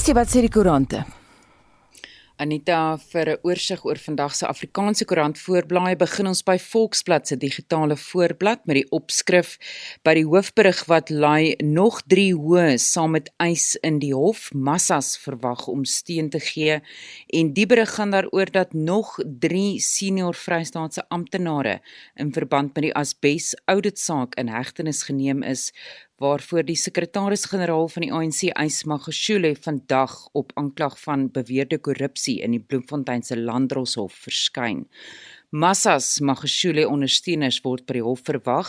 Estie wat sê die koerante? Anita vir 'n oorsig oor vandag se Afrikaanse koerant voorblaai begin ons by Volksblad se digitale voorblad met die opskrif by die hoofberig wat lui nog 3 hoë saam met eis in die hof massas verwag om steun te gee en die berig gaan daaroor dat nog 3 senior Vrystaatse amptenare in verband met die asbes auditsaak in hegtenis geneem is waarvoor die sekretaris-generaal van die ANC Ysmagashule vandag op aanklag van beweerde korrupsie in die Bloemfontein se Landdroshof verskyn. Massas Magashule ondersteuners word by die hof verwag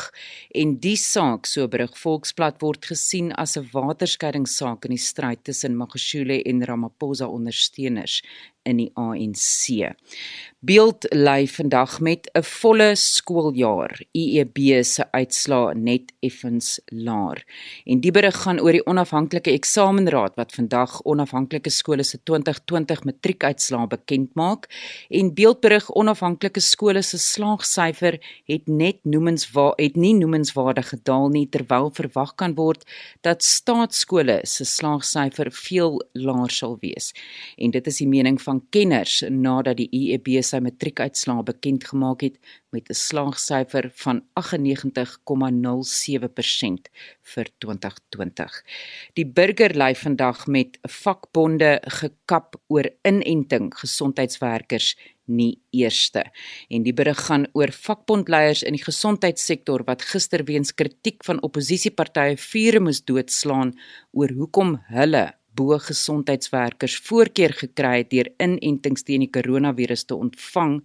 en die saak so berig Volksblad word gesien as 'n waterskeidingssaak in die stryd tussen Magashule en Ramaphosa ondersteuners in die ANC. Beeld lê vandag met 'n volle skooljaar. IEB se uitslaa net effens laer. En die berig gaan oor die onafhanklike eksamenraad wat vandag onafhanklike skole se 2020 matriekuitslae bekend maak en beeldberig onafhanklike skole se slaagsyfer het net noemenswaar het nie noemenswaardig gedaal nie terwyl verwag kan word dat staatskole se slaagsyfer veel laer sal wees. En dit is die mening van van kenners nadat die IEB sy matriekuitslae bekend gemaak het met 'n slaagsyfer van 98,07% vir 2020. Die burger lê vandag met vakbonde gekap oor inenting gesondheidswerkers nie eerste. En die berig gaan oor vakbondleiers in die gesondheidssektor wat gister weens kritiek van oppositiepartye vure moes doodslaan oor hoekom hulle bo gesondheidswerkers voorkeur gekry het deur inentings teen die koronavirus te ontvang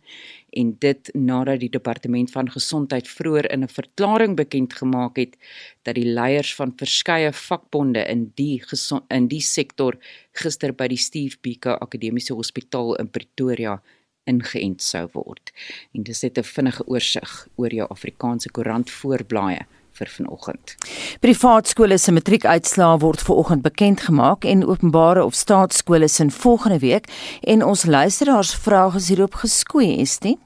en dit nadat die departement van gesondheid vroeër in 'n verklaring bekend gemaak het dat die leiers van verskeie vakbonde in die in die sektor gister by die Steve Biko Akademiese Hospitaal in Pretoria ingeënt sou word. En dis net 'n vinnige oorsig oor jou Afrikaanse koerant voorblaaie vir vanoggend. Privaat skole se matriekuitslae word vanoggend bekend gemaak en openbare of staatskole se volgende week en ons luisteraars vrae is hierop geskoei, is dit?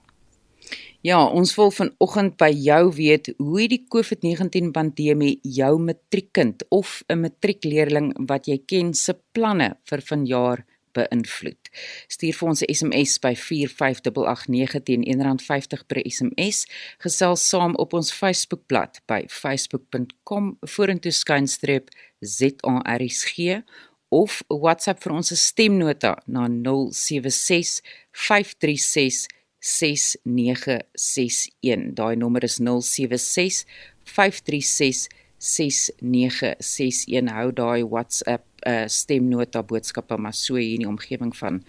Ja, ons wil vanoggend by jou weet hoe die COVID-19 pandemie jou matriekkind of 'n matriekleerling wat jy ken se planne vir vanjaar beïnvloed. Stuur vir ons 'n SMS by 45889 teen R1.50 per SMS. Gesels saam op ons Facebookblad by facebook.com vorentoe skynstreep ZARSG of WhatsApp vir ons stemnota na 076 536 6961. Daai nommer is 076 536 6961 hou daai WhatsApp uh, stemnota boodskappe maar so hier in die omgewing van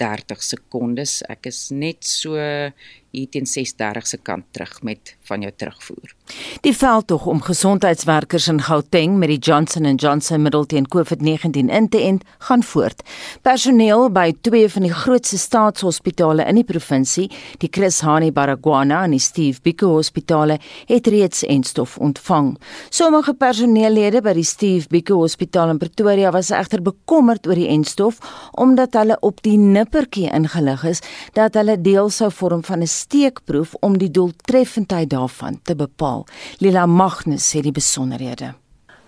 30 sekondes. Ek is net so hier teen 6:30 se kant terug met van jou terugvoer. Die veldtog om gesondheidswerkers in Gauteng met die Johnson & Johnson middel teen COVID-19 in te ent, gaan voort. Personeel by twee van die grootste staatshospitale in die provinsie, die Chris Hani Baragwana en die Steve Biko hospitale, het reeds enstof ontvang. Sommige personeellede by die Steve Biko hospitaal in Pretoria was egter bekommerd oor die enstof omdat hulle op die nippertjie ingelig is dat hulle deel sou vorm van 'n steekproef om die doeltreffendheid daarvan te bepaal. Lila Magnus sê die besonderhede.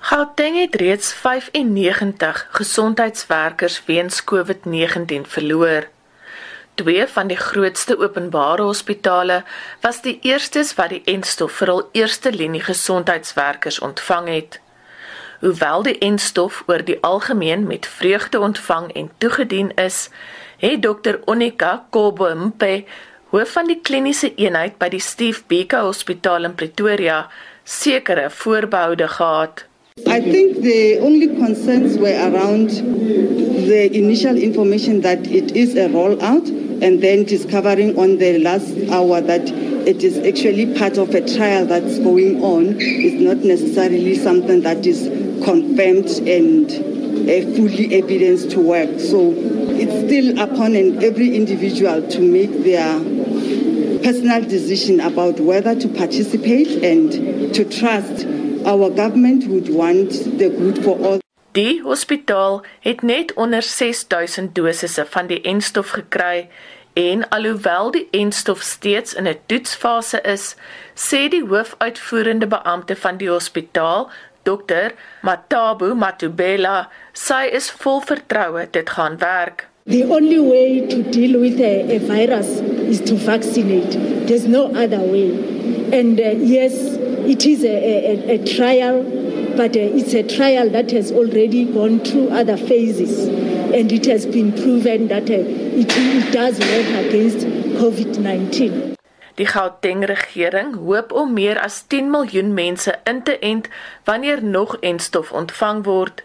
Gauteng het reeds 95 gesondheidswerkers weens COVID-19 verloor. Twee van die grootste openbare hospitale was die eerstes wat die enstof vir hul eerste linie gesondheidswerkers ontvang het. Hoewel die enstof oor die algemeen met vreugde ontvang en toegedien is, het dokter Onika Kobompe hoof van die kliniese eenheid by die Steve Biko Hospitaal in Pretoria sekere voorbehoude gehad. I think the only concerns were around the initial information that it is a rollout and then discovering on the last hour that it is actually part of a trial that's going on is not necessarily something that is confirmed and uh, fully evidence to work. So it's still upon an every individual to make their personal decision about whether to participate and to trust our government would want the good for all. Die hospitaal het net onder 6000 dosisse van die enstof gekry en alhoewel die enstof steeds in 'n toetsfase is, sê die hoofuitvoerende beampte van die hospitaal, dokter, Matabu Matubela, sy is vol vertroue dit gaan werk. The only way to deal with a, a virus is to vaccinate. There's no other way. And uh, yes, it is a, a, a trial, but uh, it's a trial that has already gone through other phases. And it has been proven that uh, it, it does work against COVID 19. Die Gauteng regering hoop om meer as 10 miljoen mense in te ent wanneer nog enstof ontvang word.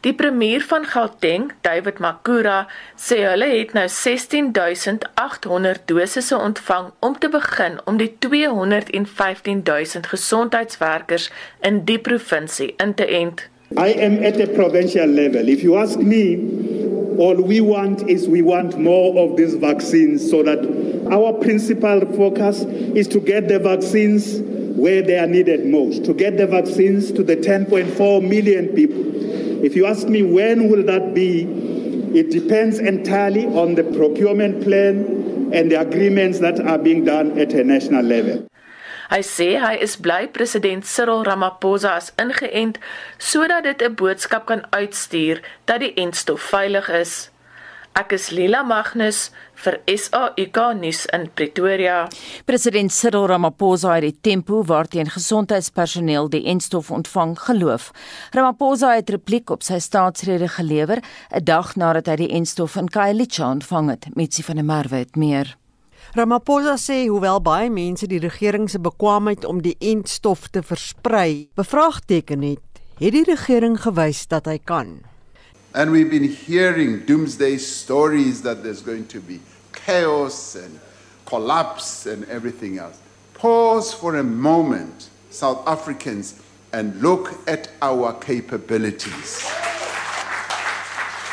Die premier van Gauteng, David Makura, sê hulle het nou 16800 dosisse ontvang om te begin om die 215000 gesondheidswerkers in die provinsie in te ent. I am at a provincial level. If you ask me, all we want is we want more of these vaccines so that our principal focus is to get the vaccines where they are needed most, to get the vaccines to the 10.4 million people. If you ask me when will that be, it depends entirely on the procurement plan and the agreements that are being done at a national level. Hy sê hy is bly president Cyril Ramaphosa is ingeënt sodat dit 'n boodskap kan uitstuur dat die entstof veilig is. Ek is Lila Magnus vir SAUK nuus in Pretoria. President Cyril Ramaphosa het die tempo waarteen gesondheidspersoneel die enstof ontvang geloof. Ramaphosa het repliek op sy staatsrede gelewer 'n dag nadat hy die enstof in Khayelitsha ontvang het. Mitsi van der Merwe het meer. Ramaphosa sê hoewel baie mense die regering se bekwaamheid om die enstof te versprei bevraagteken het, het die regering gewys dat hy kan. And we've been hearing doomsday stories that there's going to be chaos and collapse and everything else. Pause for a moment, South Africans, and look at our capabilities.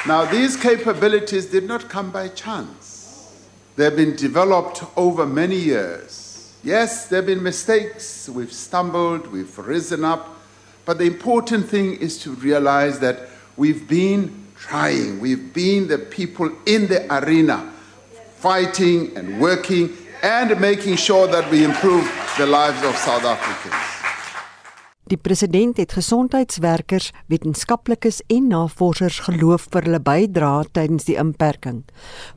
Now, these capabilities did not come by chance. They've been developed over many years. Yes, there have been mistakes. We've stumbled, we've risen up. But the important thing is to realize that We've been trying, we've been the people in the arena fighting and working and making sure that we improve the lives of South Africans. Die president het gesondheidswerkers, wetenskaplikes en navorsers geloof vir hulle bydrae tydens die inperking.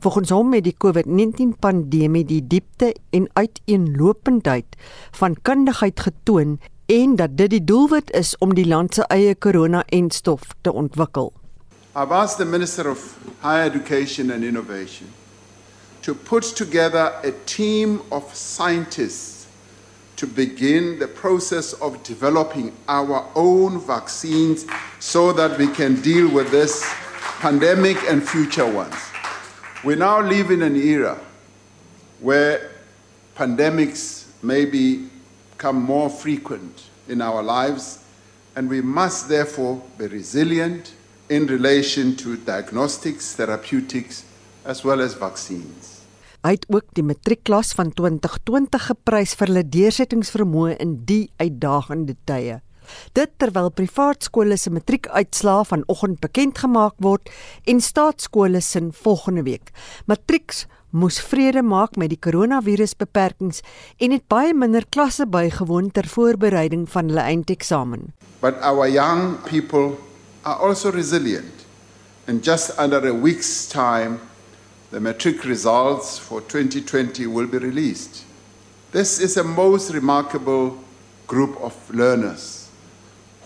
Volgens hom het die COVID-19 pandemie die diepte en uiteenlopendheid van kundigheid getoon en dat dit die doelwit is om die land se eie corona-enstof te ontwikkel. I've asked the Minister of Higher Education and Innovation to put together a team of scientists to begin the process of developing our own vaccines so that we can deal with this pandemic and future ones. We now live in an era where pandemics may be become more frequent in our lives, and we must therefore be resilient in relation to diagnostics, therapeutics, as well as vaccines. Hy het ook die matriekklas van 2020 geprys vir hulle deursettingsvermoë in die uitdagende tye. Dit terwyl privaat skole se matriekuitslae vanoggend bekend gemaak word en staatskole se volgende week. Matrieks moes vrede maak met die koronavirusbeperkings en het baie minder klasse bygewoon ter voorbereiding van hulle eindeksamen. But our young people are also resilient. In just under a week's time, the matric results for 2020 will be released. This is a most remarkable group of learners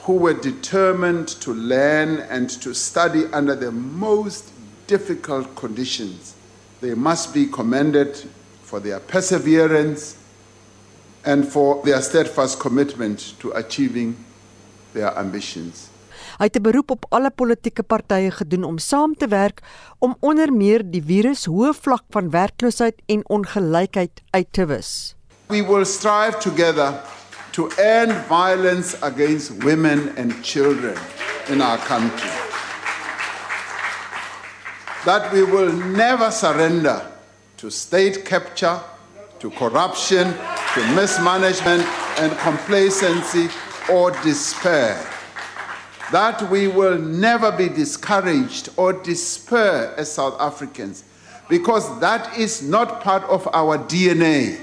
who were determined to learn and to study under the most difficult conditions They must be commended for their perseverance and for their steadfast commitment to achieving their ambitions. Hy het 'n beroep op alle politieke partye gedoen om saam te werk om onder meer die virus hoë vlak van werkloosheid en ongelykheid uit te wis. We will strive together to end violence against women and children in our country. That we will never surrender to state capture, to corruption, to mismanagement and complacency or despair. That we will never be discouraged or despair as South Africans, because that is not part of our DNA.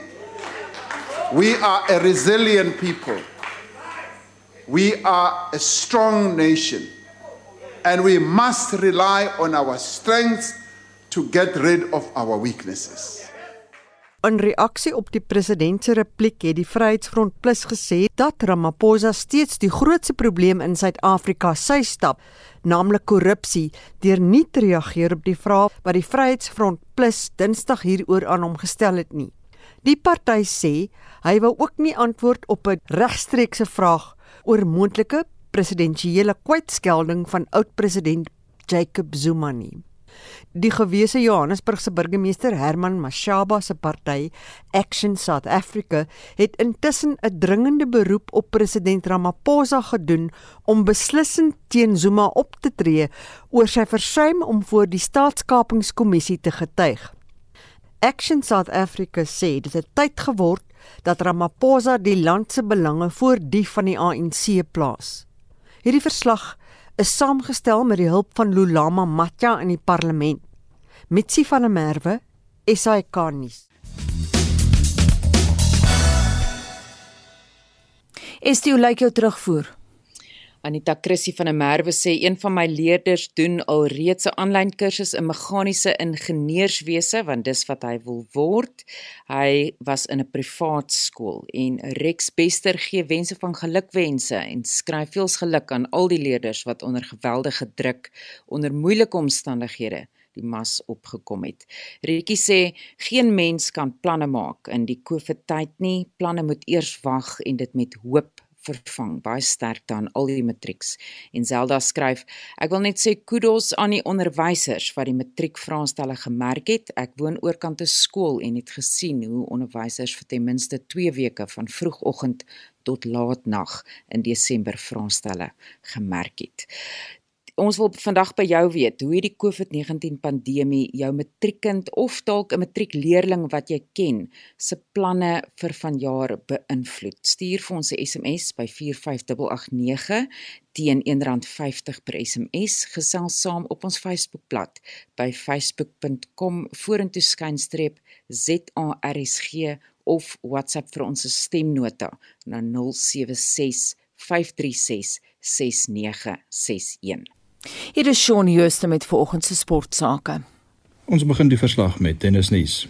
We are a resilient people. We are a strong nation and we must rely on our strengths to get rid of our weaknesses. In reaksie op die president se repliek het die Vryheidsfront Plus gesê dat Ramaphosa steeds die grootste probleem in Suid-Afrika sy stap, naamlik korrupsie, deur nie te reageer op die vraag wat die Vryheidsfront Plus Dinsdag hieroor aan hom gestel het nie. Die party sê hy wou ook nie antwoord op 'n regstreekse vraag oor moontlike presidentsiële kwytskelding van oud-president Jacob Zuma nie. Die gewese Johannesburgse burgemeester Herman Mashaba se party Action South Africa het intussen 'n dringende beroep op president Ramaphosa gedoen om beslissend teen Zuma op te tree oor sy versuim om voor die staatskapingskommissie te getuig. Action South Africa sê dit het tyd geword dat Ramaphosa die land se belange voor die van die ANC plaas. Hierdie verslag is saamgestel met die hulp van Lulama Matja in die parlement. Mitsi van der Merwe, SAK nuus. Is dit hoe lyk jou terugvoer? Anita Chrissy van der Merwe sê een van my leerders doen alreeds 'n aanlyn kursus in meganiese ingenieurswese want dis wat hy wil word. Hy was in 'n privaat skool en Rex Bester gee wense van gelukwense en skryf veels geluk aan al die leerders wat onder geweldige druk onder moeilike omstandighede die mas opgekom het. Rietjie sê geen mens kan planne maak in die COVID tyd nie. Planne moet eers wag en dit met hoop vervang baie sterk dan al die matrieks. En Zelda skryf: Ek wil net sê kudos aan die onderwysers wat die matriekvraestelle gemerk het. Ek woon oorkant 'n skool en het gesien hoe onderwysers vir ten minste 2 weke van vroegoggend tot laat nag in Desember vraestelle gemerk het. Ons wil vandag by jou weet hoe hierdie COVID-19 pandemie jou matriekkind of dalk 'n matriekleerling wat jy ken se planne vir vanjaar beïnvloed. Stuur vir ons 'n SMS by 45889 teen R1.50 per SMS. Gesels saam op ons Facebookblad by facebook.com vorentoe skynstreep ZARSG of WhatsApp vir ons stemnota na 076 536 6961. Hier is Shaun Jooste met vanoggend se sportsake. Ons begin die verslag met tennisnuus.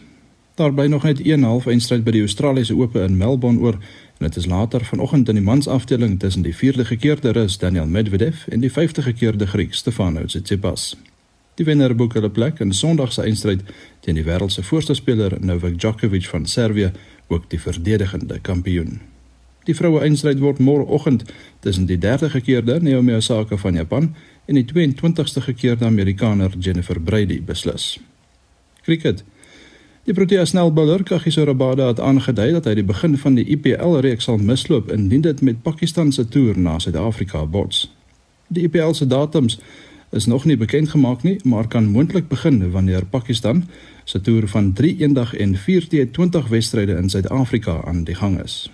Daar bly nog net 'n half eindstryd by die Australiese Ope in Melbourne oor en dit is later vanoggend in die mansafdeling tussen die vierde gekeerde Rus Daniel Medvedev en die vyfde gekeerde Griek Stefanos Tsitsipas. Die wenner boek hulle plek in Sondag se eindstryd teen die wêreld se voorste speler Novak Djokovic van Servië, ook die verdedigende kampioen. Die vroue eindstryd word môreoggend tussen die derde gekeerde Naomi Osaka van Japan en die 22ste gekeerde Amerikaner Jennifer Brady beslis. Cricket. Die Protea snelbouler Kagiso Rabada het aangedui dat hy die begin van die IPL reeks sal misloop indien dit met Pakistan se toer na Suid-Afrika bots. Die IPL se datums is nog nie bekend gemaak nie, maar kan moontlik begin wanneer Pakistan se toer van 3 eendag en 4 T20 wedstryde in Suid-Afrika aan die gang is.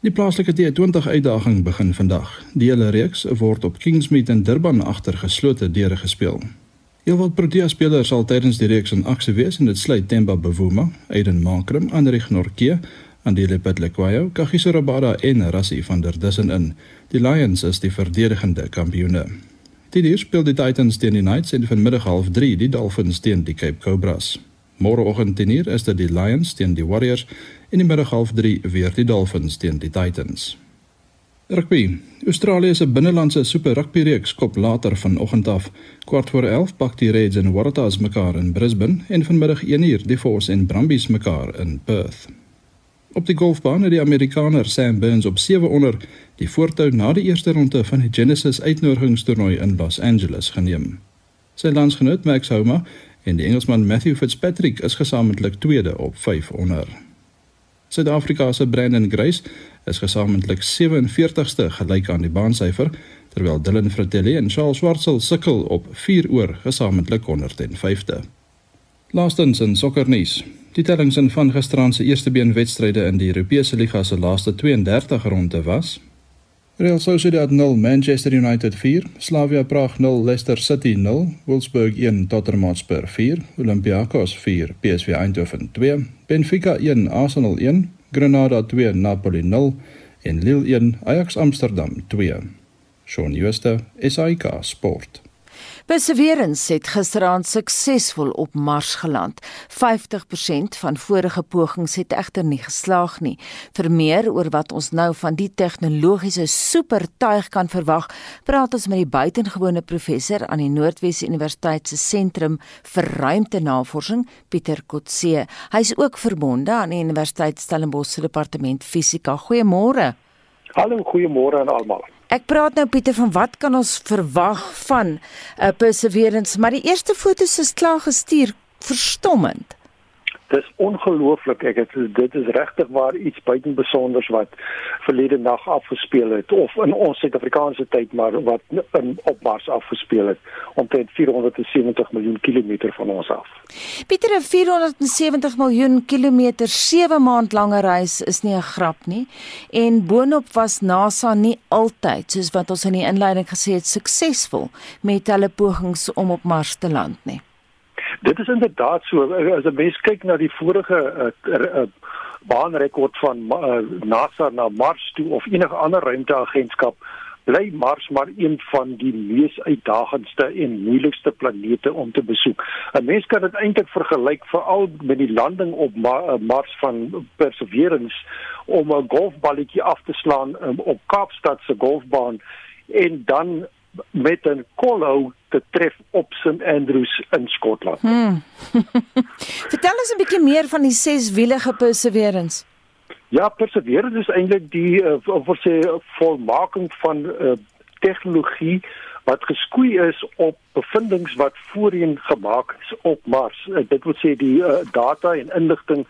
Die plaaslike T20 uitdaging begin vandag. Die hele reeks word op Kingsmead in Durban agter geslote deure gespeel. Heelwat Protea spelers sal tydens die reeks in aksie wees en dit sluit Themba Bavuma, Aiden Makram, Andrich Norke, Andile Petlekwayo, Kagiso Rabada en Rassie van der Dussen in. Die Lions is die verdedigende kampioene. Die dier speel die Titans teen die Knights en vanmiddag half 3 die Dolphins teen die Cape Cobras. Môreoggend 10:00 is dit die Lions teen die Warriors en die middag half 3 weer die Dolphins teen die Titans. Rugby. Australië se binnelandse super rugby reeks kop later vanoggend af. Kwart voor 11 pak die Reds en Waratahs mekaar in Brisbane en vanmiddag 1uur die Force en Brumbies mekaar in Perth. Op die golfbaan het die Amerikaner Sam Burns op 7 onder die voortou na die eerste ronde van die Genesis uitnodigingstoernooi in Los Angeles geneem. Sy landsgenoot Max Homa en die Engelsman Matthew Fitzpatrick is gesamentlik tweede op 5 onder. Suid-Afrika se Brandon Grace is gesamentlik 47ste gelyk aan die baansyfer, terwyl Dylan Fratelli en Charles Swartsel sukkel op 4 oor gesamentlik 105de. Laastens in sokkernuus. Die tellings in van gisteraand se eerste been wedstryde in die Europese liga se laaste 32 ronde was: Real Sociedad 0 Manchester United 4 Slavia Praag 0 Leicester City 0 Wolfsburg 1 Tottenham Hotspur 4 Olympiacos 4 PSV Eindhoven 2 Benfica 1 Arsenal 1 Granada 2 Napoli 0 en Lille 1 Ajax Amsterdam 2. Shaun Schuster, SAK Sport. Perseverance het gisteraand suksesvol op Mars geland. 50% van vorige pogings het egter nie geslaag nie. Vir meer oor wat ons nou van die tegnologiese supertuig kan verwag, praat ons met die buitengewone professor aan die Noordwes Universiteit se Sentrum vir Ruimtenavorsing, Pieter Kotse. Hy is ook verbonde aan die Universiteit Stellenbosch se departement fisika. Goeiemôre. Hallo, goeiemôre aan almal. Ek praat nou Pieter van wat kan ons verwag van 'n uh, Perseverance, maar die eerste foto's is klaar gestuur, verstommend. Dis ongelooflik. Ek het dit is regtig waar iets buiten besonders wat verlede nag afgespeel het of in ons Suid-Afrikaanse tyd maar wat in op Mars afgespeel het omtrent 470 miljoen kilometer van ons af. Pieter, 'n 470 miljoen kilometer 7 maand lange reis is nie 'n grap nie. En boonop was NASA nie altyd soos wat ons in die inleiding gesê het suksesvol met hulle pogings om op Mars te land nie. Dit is inderdaad so as 'n mens kyk na die vorige uh, uh, baanrekord van uh, NASA na Mars toe of enige ander ruimteagentskap bly Mars maar een van die mees uitdagendste en moeilikste planete om te besoek. 'n Mens kan dit eintlik vergelyk veral met die landing op Ma Mars van Perseverance om 'n golfballetjie af te slaan um, op Kaapstad se golfbaan en dan met 'n kolhou te tref op St Andrews in Skotland. Hmm. Vertel ons 'n bietjie meer van die seswielige Perseverance. Ja, Perseverance is eintlik die uh, of ons sê volmaking van uh, tegnologie wat geskoei is op bevindinge wat voorheen gemaak is op Mars. Uh, dit wil sê die uh, data en inligting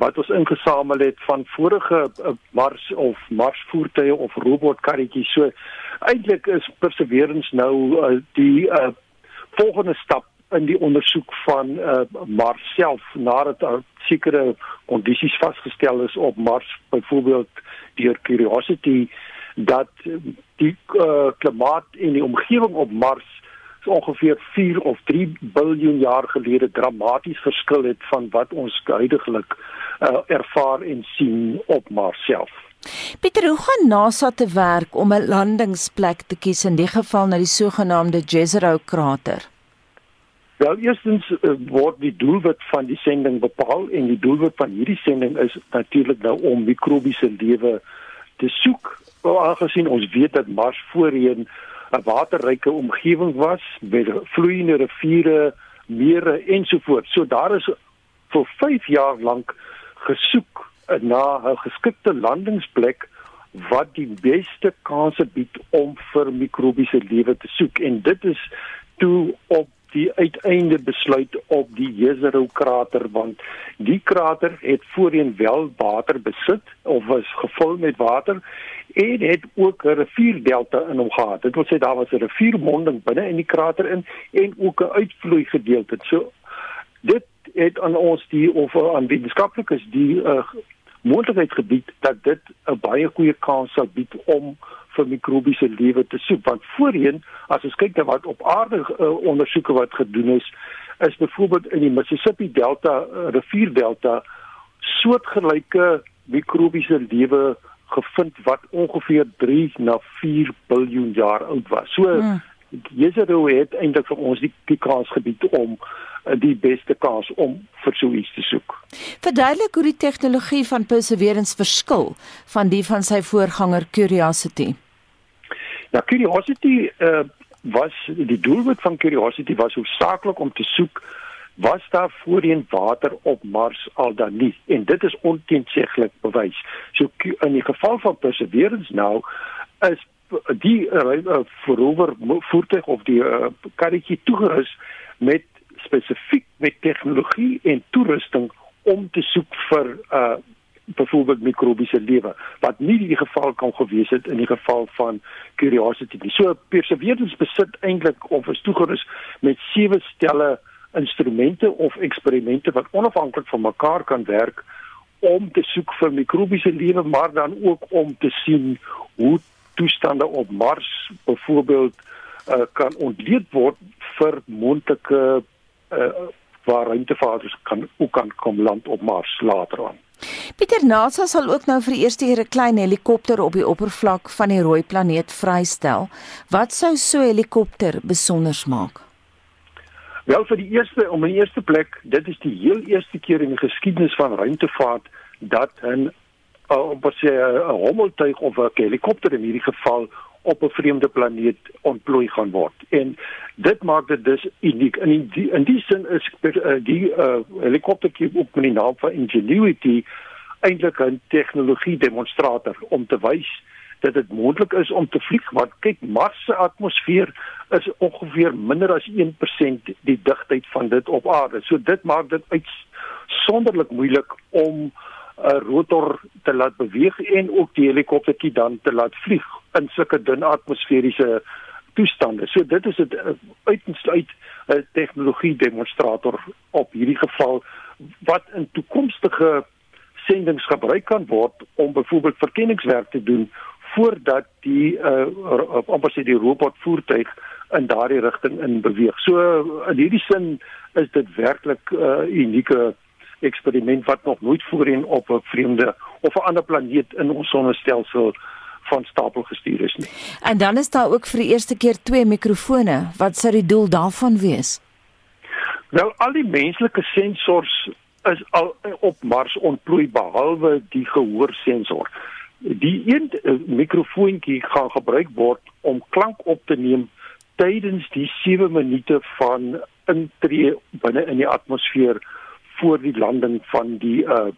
wat ons ingesamel het van vorige uh, Mars of Mars voertuie of robotkarretjies. So eintlik is Perseverance nou uh, die uh, volgende stap in die ondersoek van uh, Mars self nadat daar sekere kondisies vasgestel is op Mars byvoorbeeld deur Curiosity dat die uh, klimaat en die omgewing op Mars so ongeveer 4 of 3 miljard jaar gelede dramaties verskil het van wat ons huidigelik uh, ervaar en sien op Mars self. Pieter, hoe gaan NASA te werk om 'n landingsplek te kies in die geval na die sogenaamde Jezero krater? Wel, eerstens uh, word die doelwit van die sending bepaal en die doelwit van hierdie sending is natuurlik nou om mikrobiese lewe te soek. Wel, aangesien ons weet dat Mars voorheen 'n waterryke omgewing was met vloeiende riviere, mere ensovoorts. So daar is vir 5 jaar lank gesoek na 'n geskikte landingsplek wat die beste kanse bied om vir mikrobiese lewe te soek en dit is toe op die uiteinde besluit op die Jezero krater want die krater het voorheen wel water besit of was gevul met water en het ook 'n rivierdelta in hom gehad. Dit wil sê daar was 'n riviermonding binne in die krater in en ook 'n uitvloei gedeelte. So dit het aan ons die of aan wetenskaplikes die uh, moontlikheid gebied dat dit 'n baie goeie kans sal bied om vir mikrobiese lewe te soek want voorheen as ons kyk na wat op aarde uh, ondersoeke wat gedoen is is byvoorbeeld in die Mississippi Delta uh, rivierdelta soortgelyke mikrobiese lewe gevind wat ongeveer 3 na 4 miljard jaar oud was. So hmm. Jezero het eintlik vir ons die, die kans gebied om die beste kans om vir so iets te soek. Verduidelik hoe die tegnologie van Perseverance verskil van die van sy voorganger Curiosity. Ja, Curiosity uh, was die doelwit van Curiosity was hoofsaaklik om te soek was daar voorheen water op Mars al dan nie en dit is onteenseglik bewys. So in die geval van Perseverance nou is die uh, rover voertuig of die uh, karretjie toegerus met spesifiek met tegnologie en toerusting om te soek vir uh byvoorbeeld mikrobiese lewe wat nie die geval kan gewees het in die geval van curiosity nie. So perseverance besit eintlik of is toegerus met sewe stelle instrumente of eksperimente wat onafhanklik van mekaar kan werk om te soek vir mikrobiese lewe maar dan ook om te sien hoe toestande op Mars byvoorbeeld uh, kan ontleed word vir moontlike uh, waar ruimtevaarders kan ook kan kom land op Mars later aan. Pieter NASA sal ook nou vir die eerste keer 'n klein helikopter op die oppervlak van die rooi planeet vrystel. Wat sou so 'n helikopter besonder maak? Wel vir die eerste om in die eerste plek, dit is die heel eerste keer in die geskiedenis van ruimtevaart dat 'n op 'n hommeltuig of 'n helikopter in hierdie geval op 'n vreemde planeet ontplooi gaan word. En dit maak dit dus uniek. In die in die sin is uh, die uh, helikoptertjie op met die naam van Ingenuity eintlik 'n tegnologie demonstrator om te wys dat dit moontlik is om te vlieg want kyk Mars se atmosfeer is ongeveer minder as 1% die digtheid van dit op aarde. So dit maak dit uitsonderlik moeilik om 'n rotor te laat beweeg en ook die helikoptertjie dan te laat vlieg in sulke dun atmosferiese toestande. So dit is 'n uitsluit 'n tegnologie demonstrator op hierdie geval wat in toekomstige sendings gebruik kan word om byvoorbeeld verkenningswerk te doen voordat die uh amper sê die robotvoertuig in daardie rigting in beweeg. So in hierdie sin is dit werklik 'n uh, unieke eksperiment wat nog nooit voorheen op 'n vreemde of 'n ander planeet in ons sonnestelsel van stapel gestuur is nie. En dan is daar ook vir die eerste keer twee mikrofone. Wat sou die doel daarvan wees? Nou al die menslike sensors is al op Mars ontplooi behalwe die gehoorsensor. Die een uh, mikrofoontjie gaan gebruik word om klank op te neem tydens die 7 minute van intree binne in die atmosfeer voor die landing van die uh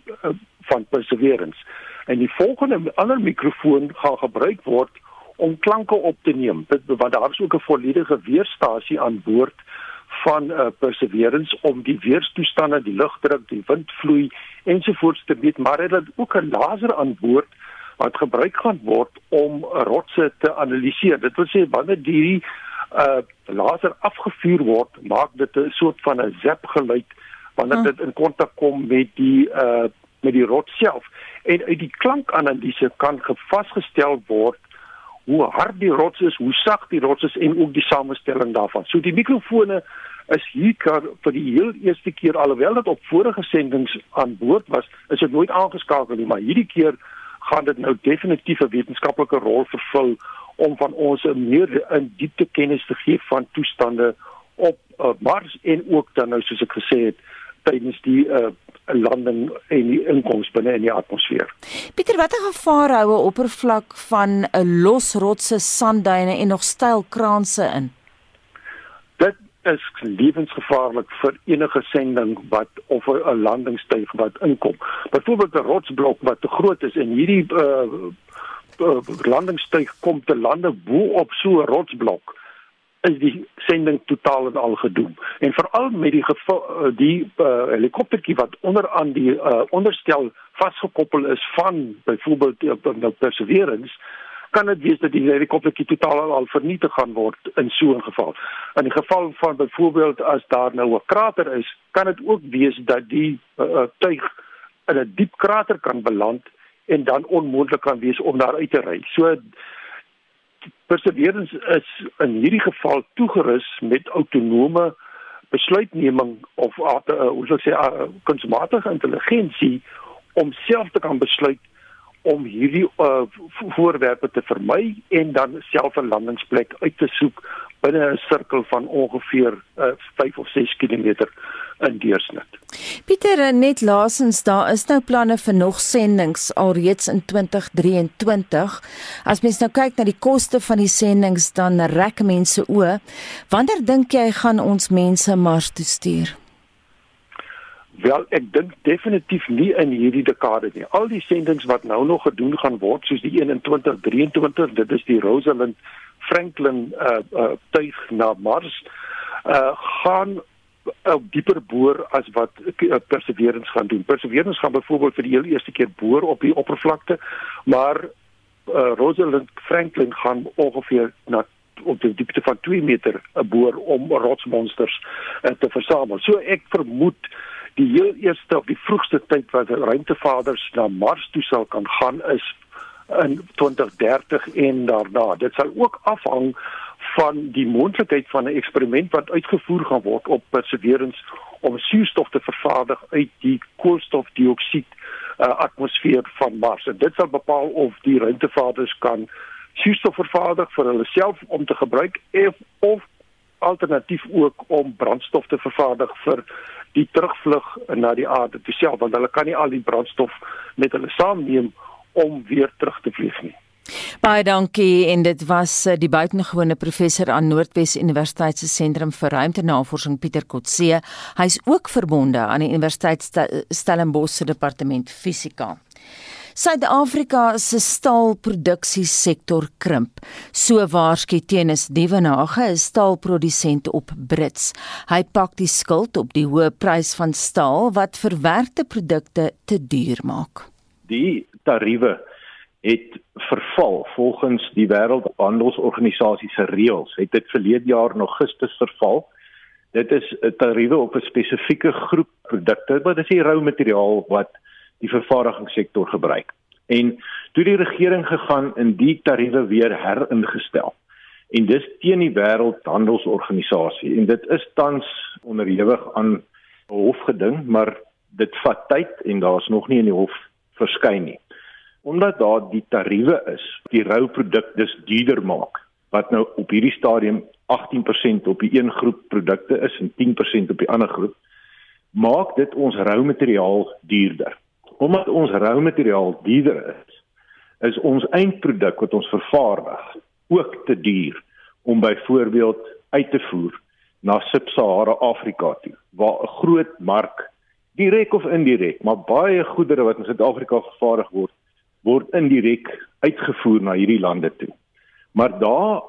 van Perseverance. En die volgende ander mikrofoon gaan gebruik word om klanke op te neem. Dit want daar is ook 'n volledige weerstasie aan boord van uh, Perseverance om die weerstoestande, die lugdruk, die windvloei ensovoorts te meet, maar hulle het ook 'n laser aan boord wat gebruik gaan word om rotse te analiseer. Dit wil sê wanneer die uh laser afgevuur word, maak dit 'n soort van 'n zap geluid wanneer hm. dit in kontak kom met die uh met die rots self en uit die klankanalise kan gevasgestel word hoe hard die rots is, hoe sag die rots is en ook die samestelling daarvan. So die mikrofone is hier vir die heel eerste keer alhoewel dit op vorige sendinge aan boord was, is dit nooit aangeskakel nie, maar hierdie keer gaan dit nou definitief 'n wetenskaplike rol vervul om van ons 'n meer in diepte kennis te gee van toestande op uh, Mars en ook dan nou soos ek gesê het tydens die uh, landing en die inkoms binne in die atmosfeer. Pieter, watter gevaar hou 'n oppervlak van 'n losrotse sandduine en nog styl kraanse in? Dit is lewensgevaarlik vir enige sending wat of 'n landingstuig wat inkom. Byvoorbeeld 'n rotsblok wat te groot is en hierdie uh, uh, landingstuig kom te lande bo op so 'n rotsblok is die sending totaal en al gedoem. En veral met die eh, die uh, helikoptertjie wat onder aan die uh, onderstel vasgekoppel is van byvoorbeeld uh, Perseverance kan dit wees dat die helikoptertjie totaal en al vernietig gaan word in so 'n geval. In die geval van byvoorbeeld as daar nou 'n krater is, kan dit ook wees dat die uh, tuig in 'n diep krater kan beland en dan onmoontlik kan wees om daar uit te ry. So Perseverance is in hierdie geval toegerus met autonome besluitneming of uh, hoe sou ek sê uh, kunsmatige intelligensie om self te kan besluit om hierdie uh, voorwerpe te vermy en dan self 'n landingsplek uit te soek binne 'n sirkel van ongeveer uh, 5 of 6 km in deursnit. Pieter, uh, net laasens daar is nou planne vir nog sendinge alreeds in 2023. As mens nou kyk na die koste van die sendinge dan rek mense o. Wanneer dink jy gaan ons mense Mars toe stuur? Wel, ek dink definitief nie in hierdie dekade nie. Al die sendinge wat nou nog gedoen gaan word, soos die 2123, dit is die Rosalind Franklin uh uh tuig na Mars, uh gaan uh, dieper boor as wat uh, Perseverance gaan doen. Perseverance gaan byvoorbeeld vir die heel eerste keer boor op die oppervlakte, maar uh Rosalind Franklin gaan ongeveer na op die diepte van 2 meter 'n boor om rotsmonsters uh, te versamel. So ek vermoed die heel eerste of die vroegste tyd wat ruimtevaders na Mars toe sal kan gaan is in 2030 en daarna. Dit sal ook afhang van die moontlikheid van 'n eksperiment wat uitgevoer gaan word op Perseverance om suurstof te vervaardig uit die koolstofdioksied uh, atmosfeer van Mars. En dit sal bepaal of die ruimtevaarders kan suurstof vervaardig vir hulle self om te gebruik of of alternatief ook om brandstof te vervaardig vir die terugvlug na die aarde toe self want hulle kan nie al die brandstof met hulle saamneem om weer terug te vlieg nie. Baie dankie en dit was eh, die buitengewone professor aan Noordwes Universiteit se sentrum vir ruimtenavorsing Pieter Kotse. Hy's ook verbonde aan die Universiteit Stellenbosch se departement fisika. Suid-Afrika se staalproduksiesektor krimp. So waarsku Tenis Dievenage, 'n staalprodusent op Brits. Hy pak die skuld op die hoë prys van staal wat verwerkte produkte te duur maak. Die tariewe het verval volgens die wêreldhandelsorganisasie se reëls. Het dit verlede jaar in Augustus verval. Dit is 'n tariewe op 'n spesifieke groep produkte wat is die rou materiaal wat die vervaardigingssektor gebruik. En toe die regering gegaan in die tariewe weer heringestel. En dis teen die wêreldhandelsorganisasie en dit is tans onderhewig aan hofgeding maar dit vat tyd en daar's nog nie in die hof verskyn nie omdat daar die tariewe is, die rou produk dis duurder maak wat nou op hierdie stadium 18% op die een groep produkte is en 10% op die ander groep maak dit ons rou materiaal duurder. Omdat ons rou materiaal duurder is, is ons eindproduk wat ons vervaardig ook te duur om byvoorbeeld uit te voer na Sub-Sahara Afrika toe waar 'n groot mark direk of indirek, maar baie goedere wat in Suid-Afrika vervaardig word word indirek uitgevoer na hierdie lande toe. Maar daar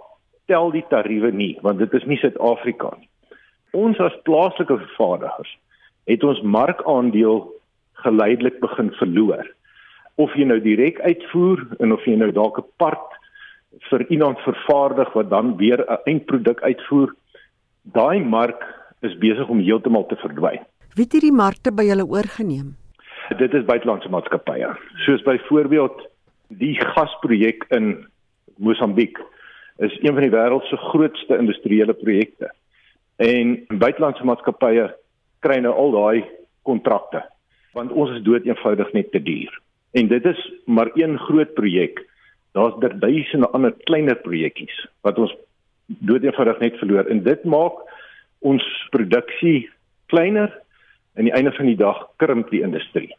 tel die tariewe nie want dit is nie Suid-Afrika nie. Ons as plaaslike vervaardigers het ons markandeel geleidelik begin verloor. Of jy nou direk uitvoer en of jy nou dalk 'n part vir iemand vervaardig wat dan weer 'n eindproduk uitvoer, daai mark is besig om heeltemal te verdwyn. Wie het hierdie markte by julle oorgeneem? Dit is buitelandse maatskappye. Soos byvoorbeeld die gasprojek in Mosambiek is een van die wêreld se grootste industriële projekte. En buitelandse maatskappye kry nou al daai kontrakte want ons is dood eenvoudig net te duur. En dit is maar een groot projek. Daar's duisende ander kleiner projekkies wat ons dood eenvoudig net verloor en dit maak ons produksie kleiner aan die einde van die dag krimp die industrie.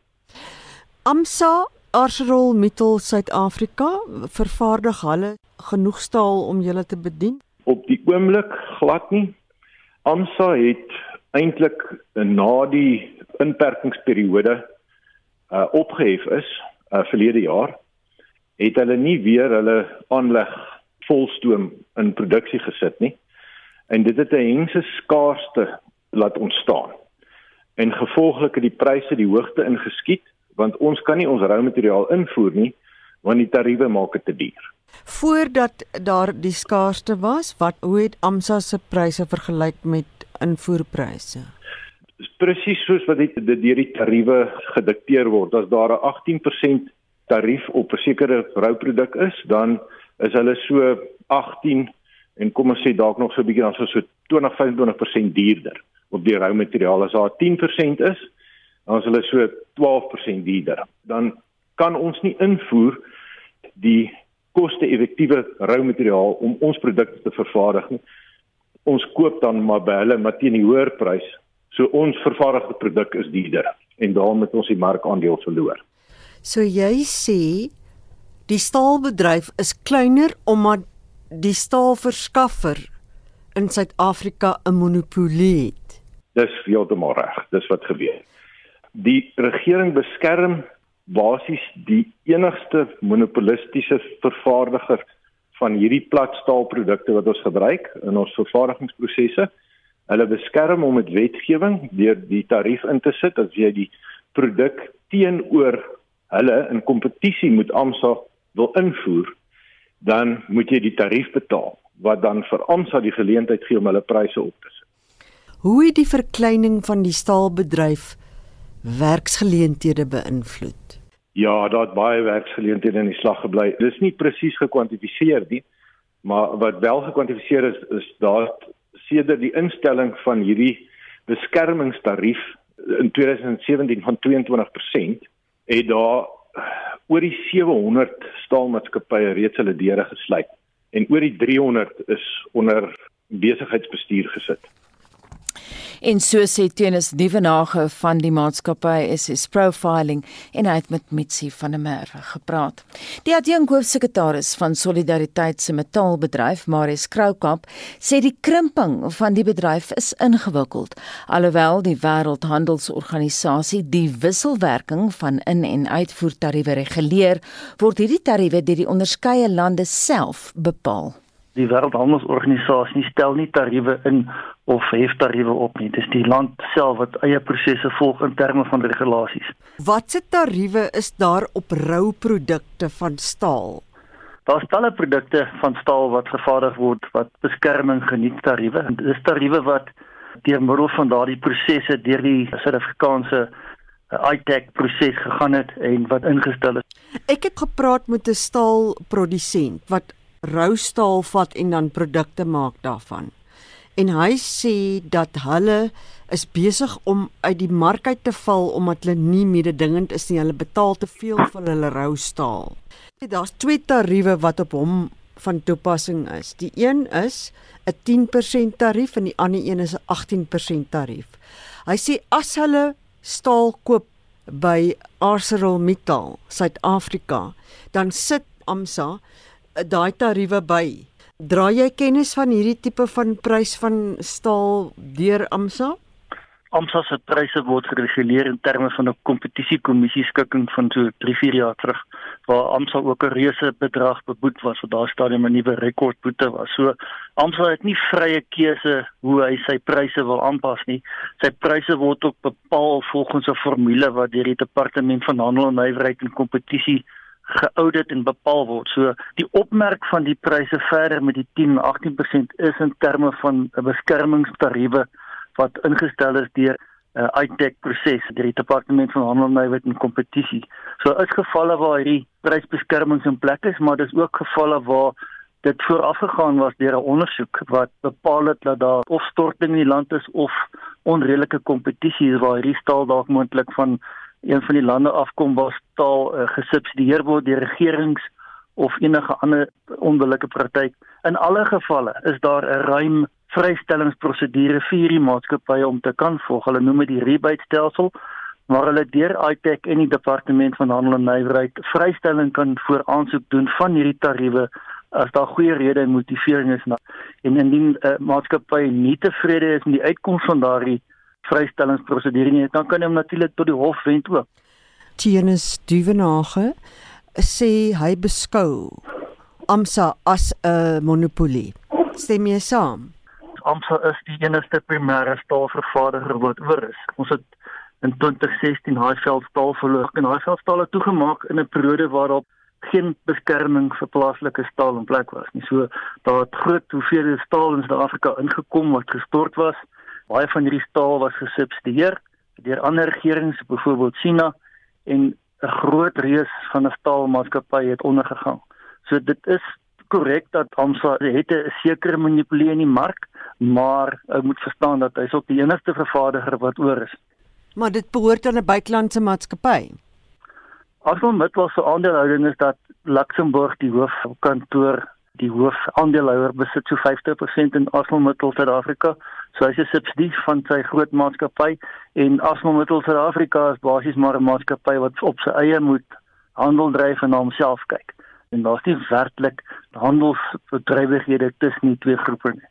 AMSA ArcelorMittal Suid-Afrika vervaardig hulle genoeg staal om julle te bedien? Op die oomblik glad nie. AMSA het eintlik na die inperkingsperiode uh opgehef is uh verlede jaar het hulle nie weer hulle aanleg volstoom in produksie gesit nie. En dit het 'n hengse skaarste laat ontstaan en gevolglik het die pryse die hoogte ingeskiet want ons kan nie ons rou materiaal invoer nie want die tariewe maak dit te duur. Voordat daar die skaarste was, wat hoe het AMSA se pryse vergelyk met invoerpryse? Presies soos wat dit deur die tariewe gedikteer word. As daar 'n 18% tarief op 'n sekere rouproduk is, dan is hulle so 18 en kom ons sê dalk nog so 'n bietjie dan so 20-25% duurder op die rou materiaal as daar 10% is, dan is hulle so 12% duurder. Dan kan ons nie invoer die koste-effektiewe rou materiaal om ons produkte te vervaardig nie. Ons koop dan maar by hulle maar teen 'n hoër prys. So ons vervaardigde produk is duurder en daarom het ons die markandeel verloor. So jy sê die staalbedryf is kleiner omdat die staalverskaffer in Suid-Afrika 'n monopolie het. Dis heeltemal reg. Dis wat gebeur. Die regering beskerm basies die enigste monopolistiese vervaardiger van hierdie platstaalprodukte wat ons gebruik in ons vervaardigingsprosesse. Hulle beskerm hom met wetgewing deur die tarief in te sit as jy die produk teenoor hulle in kompetisie met AMSA wil invoer, dan moet jy die tarief betaal wat dan vir AMSA die geleentheid gee om hulle pryse op te sit. Hoe het die verkleining van die staalbedryf werksgeleenthede beïnvloed? Ja, daar het baie werksgeleenthede in die slag gebly. Dit is nie presies gekwantifiseer nie, maar wat wel gekwantifiseer is is daar sedert die instelling van hierdie beskermingstarief in 2017 van 22% het daar oor die 700 staalmaatskappye reeds hulle deure gesluit en oor die 300 is onder besigheidsbestuur gesit. En so sê Tenus Dievenage van die maatskappy SS Profiling en hy het met Mitsi van der Merwe gepraat. Die adjunk hoofsekretaris van Solidariteit se metaalbedryf, Marius Kroukamp, sê die krimping van die bedryf is ingewikkeld, alhoewel die Wêreldhandelsorganisasie die wisselwerking van in- en uitvoertariewe reguleer, word hierdie tariewe deur die onderskeie lande self bepaal die wêreldhandelsorganisasie stel nie tariewe in of hef tariewe op nie. Dis die land self wat eie prosesse volg in terme van regulasies. Watse tariewe is daar op rou produkte van staal? Daar's talle produkte van staal wat vervaardig word wat beskerming geniet tariewe. Dis tariewe wat deur middel van daardie prosesse deur die Suid-Afrikaanse uh, ITAC proses gegaan het en wat ingestel is. Ek het gepraat met 'n staalprodusent wat rou staal vat en dan produkte maak daarvan. En hy sê dat hulle is besig om uit die mark uit te val omdat hulle nie mededingend is nie. Hulle betaal te veel vir hulle rou staal. Daar's twee tariewe wat op hom van toepassing is. Die een is 'n 10% tarief en die ander een is 'n 18% tarief. Hy sê as hulle staal koop by ArcelorMittal Suid-Afrika, dan sit AMSA daai tariewe by. Dra jy kennis van hierdie tipe van prys van staal deur AMSA? AMSA se pryse word gereguleer in terme van 'n kompetisiekommissie skikking van so 3-4 jaar terug waar AMSA ook 'n reuse bedrag beboet was vir daardie stadium 'n nuwe rekordboete was. So AMSA het nie vrye keuse hoe hy sy pryse wil aanpas nie. Sy pryse word ook bepaal volgens 'n formule wat deur die departement van handel en nywerheid en kompetisie geaudit en bepaal word. So die opmerk van die pryse verder met die 10-18% is in terme van 'n beskermingstariewe wat ingestel is deur 'n uh, ITEC proses deur die departement van handel nywerheid en kompetisie. So is gevalle waar hierdie prysbeskermings in plek is, maar dis ook gevalle waar dit voorafgegaan was deur 'n ondersoek wat bepaal het dat daar of storting in die land is of onredelike kompetisie waar hierdie staal dalk moontlik van een van die lande afkom waar staal uh, gesubsidieer word deur regerings of enige ander onbillike praktyk. In alle gevalle is daar 'n ruim vrystellingsprosedure vir hierdie maatskappye om te kan volg. Hulle noem dit die rebate stelsel waar hulle deur ITEC en die departement van handel en nywerheid vrystelling kan voor aansoek doen van hierdie tariewe as daar goeie redes en motivering is na en indien 'n uh, maatskappy nie tevrede is met die uitkoms van daardie vrystellingsprosedure nie, dan kan hy natuurlik tot die hof wend ook. Tienes Duvenage sê hy beskou AMSA as 'n monopolie. Stem jy saam? AMSA is die enigste primêre staalvervaardiger wat oor is. Ons het in 2016 Highveld staal verloor en Highveld staal het toegemaak in 'n periode waarop geen beskerming vir plaaslike staal in plek was nie. So daar het groot hoeveelhede staal in Suid-Afrika ingekom wat gestort was baie van hierdie staal was gesubsidieer deur ander regerings, byvoorbeeld China en 'n groot reus van 'n staalmaatskappy het ondergegaan. So dit is korrek dat AMSA het 'n sekere monopolie in die mark, maar ou moet verstaan dat hy's ook die enigste vervaardiger wat oor is. Maar dit behoort aan 'n buitelandse maatskappy. ArcelorMittal se aandelehouding is dat Luxemburg die hoofkantoor die hoofaandeelhouer besit so 50% in ArcelorMittal Suid-Afrika. So hy's 'n subsidie van sy groot maatskappy en ArcelorMittal Suid-Afrika is basies maar 'n maatskappy wat op sy eie moet handel dryf en na homself kyk. En daar's nie werklik handelsbedrywighede tussen die twee groepe nie.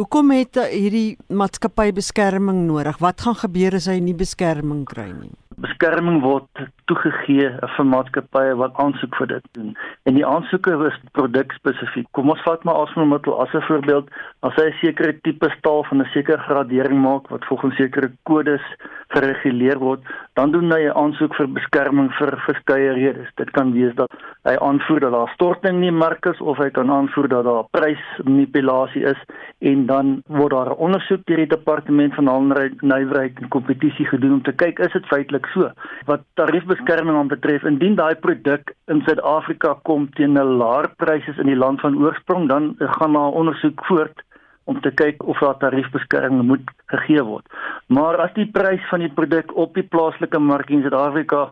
Hoekom het hierdie maatskappy beskerming nodig? Wat gaan gebeur as hy nie beskerming kry nie? beskerming word toegegee vir maatskappye wat aansoek vir dit doen. En die aansoeke is produkspesifiek. Kom ons vat maar asmiddel as 'n voorbeeld, as hy 'n sekere tipe staal van 'n sekere gradering maak wat volgens sekere kodes gereguleer word, dan doen hy 'n aansoek vir beskerming vir verskeie redes. Dit kan wees dat hy aanvoer dat daar storting in die mark is of hy kan aanvoer dat daar prysmanipulasie is en dan word daar 'n ondersoek deur die departement van handel, nywerheid en kompetisie gedoen om te kyk is dit feitelik so. Wat tariefbeskerming aanbetref, indien daai produk in Suid-Afrika kom teen 'n laer pryse in die land van oorsprong, dan gaan daar ondersoek voort om te kyk of daar tariefbeskerming moet gegee word. Maar as die prys van die produk op die plaaslike mark in Suid-Afrika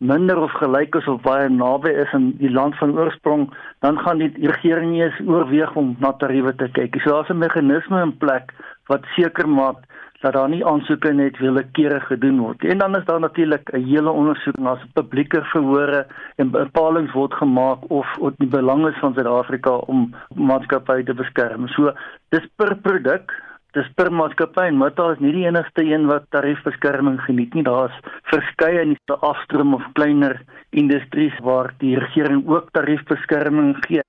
minder of gelyk is of baie naby is aan die land van oorsprong, dan gaan die regering nie eens oorweeg om na tariewe te kyk. So daar's 'n meganisme in plek wat seker maak dat daar nie aansoeke net willekeurig gedoen word. En dan is daar natuurlik 'n hele ondersoek na se publieke verhore en bepalinge word gemaak of of die belange van Suid-Afrika om maatskappye te beskerm. So dis per produk Dis per maatskappy en Mata is nie die enigste een wat tariefbeskerming geniet nie. Daar's verskeie in die afstroom of kleiner industries waar die regering ook tariefbeskerming gee.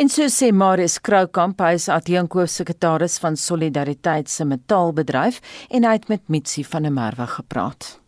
En so sê Marius Kroukamp, hy is adjunkhoofsekretaris van Solidariteit se metaalbedryf en hy het met Mitsi van der Merwe gepraat.